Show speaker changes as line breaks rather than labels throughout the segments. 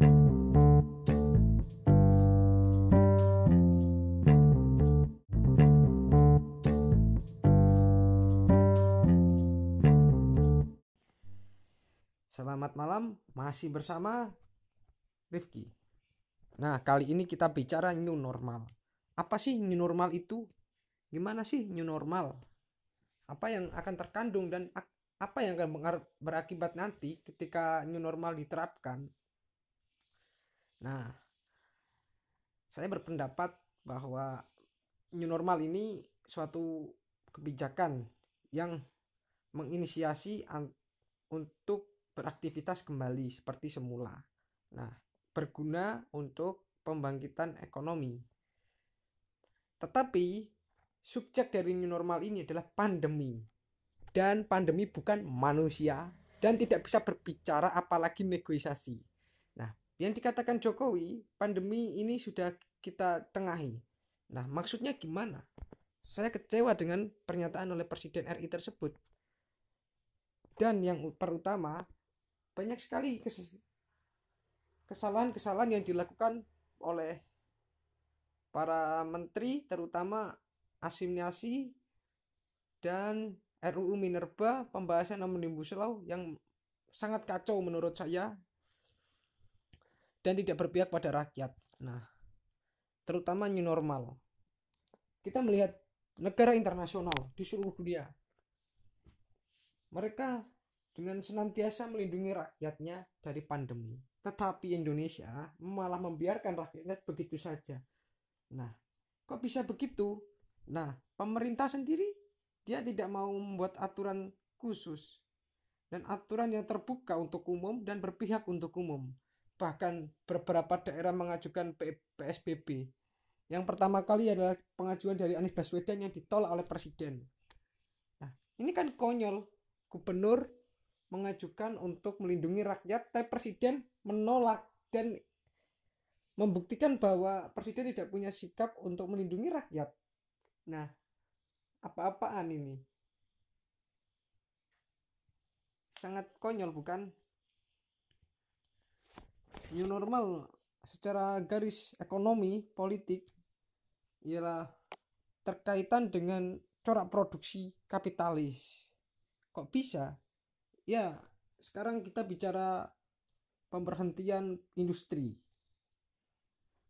Selamat malam, masih bersama Rifki. Nah, kali ini kita bicara new normal. Apa sih new normal itu? Gimana sih new normal? Apa yang akan terkandung dan apa yang akan berakibat nanti ketika new normal diterapkan? Nah, saya berpendapat bahwa new normal ini suatu kebijakan yang menginisiasi untuk beraktivitas kembali seperti semula. Nah, berguna untuk pembangkitan ekonomi. Tetapi subjek dari new normal ini adalah pandemi. Dan pandemi bukan manusia dan tidak bisa berbicara apalagi negosiasi. Nah, yang dikatakan Jokowi, pandemi ini sudah kita tengahi. Nah, maksudnya gimana? Saya kecewa dengan pernyataan oleh Presiden RI tersebut. Dan yang terutama, banyak sekali kesalahan-kesalahan yang dilakukan oleh para menteri terutama asimniasi dan RUU Minerba pembahasan Omnibus Law yang sangat kacau menurut saya dan tidak berpihak pada rakyat. Nah, terutama new normal. Kita melihat negara internasional di seluruh dunia. Mereka dengan senantiasa melindungi rakyatnya dari pandemi. Tetapi Indonesia malah membiarkan rakyatnya begitu saja. Nah, kok bisa begitu? Nah, pemerintah sendiri dia tidak mau membuat aturan khusus dan aturan yang terbuka untuk umum dan berpihak untuk umum. Bahkan beberapa daerah mengajukan PSBB. Yang pertama kali adalah pengajuan dari Anies Baswedan yang ditolak oleh presiden. Nah, ini kan konyol. Gubernur mengajukan untuk melindungi rakyat, tapi presiden menolak dan membuktikan bahwa presiden tidak punya sikap untuk melindungi rakyat. Nah, apa-apaan ini? Sangat konyol bukan? New normal secara garis ekonomi politik ialah terkaitan dengan corak produksi kapitalis. Kok bisa? ya sekarang kita bicara pemberhentian industri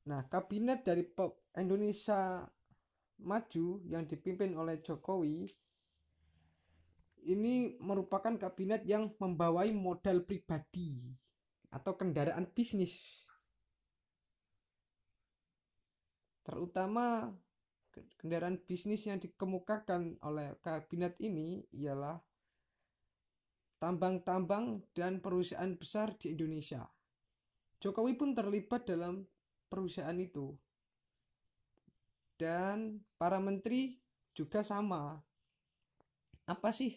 nah kabinet dari Indonesia maju yang dipimpin oleh Jokowi ini merupakan kabinet yang membawai modal pribadi atau kendaraan bisnis terutama kendaraan bisnis yang dikemukakan oleh kabinet ini ialah tambang-tambang dan perusahaan besar di Indonesia. Jokowi pun terlibat dalam perusahaan itu. Dan para menteri juga sama. Apa sih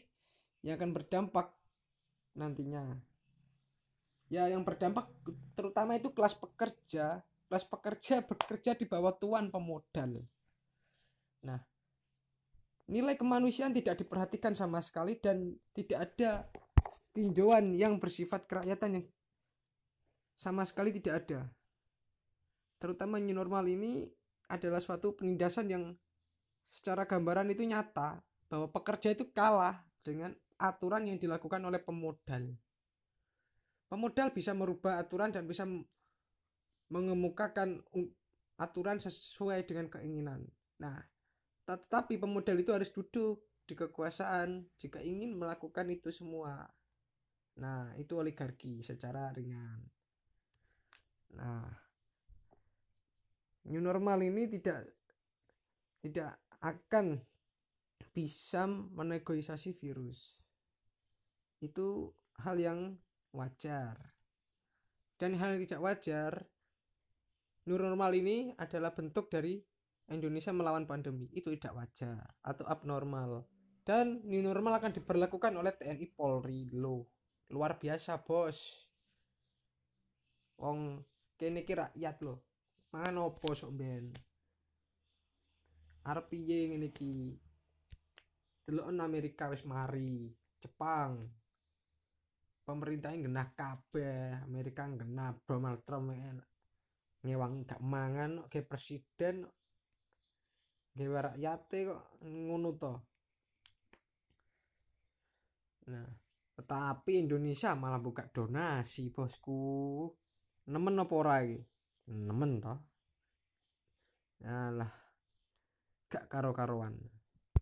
yang akan berdampak nantinya? Ya, yang berdampak terutama itu kelas pekerja. Kelas pekerja bekerja di bawah tuan pemodal. Nah, nilai kemanusiaan tidak diperhatikan sama sekali dan tidak ada tinjauan yang bersifat kerakyatan yang sama sekali tidak ada. Terutama new normal ini adalah suatu penindasan yang secara gambaran itu nyata bahwa pekerja itu kalah dengan aturan yang dilakukan oleh pemodal. Pemodal bisa merubah aturan dan bisa mengemukakan aturan sesuai dengan keinginan. Nah, tetapi pemodal itu harus duduk di kekuasaan jika ingin melakukan itu semua. Nah, itu oligarki secara ringan. Nah, new normal ini tidak tidak akan bisa menegosiasi virus. Itu hal yang wajar. Dan hal yang tidak wajar, new normal ini adalah bentuk dari Indonesia melawan pandemi. Itu tidak wajar atau abnormal. Dan new normal akan diberlakukan oleh TNI Polri. Loh luar biasa bos. Wong kene ki rakyat loh. Mangan opo sok ben arep piye ngene iki? Amerika wis mari. Jepang pemerintahnya genah kabeh Amerika genah Donald Trump ngewangi gak mangan kayak presiden gawe rakyate kok ngono to. Nah tetapi Indonesia malah buka donasi bosku. Nemen apa ora iki? Nemen toh Alah gak karo-karuan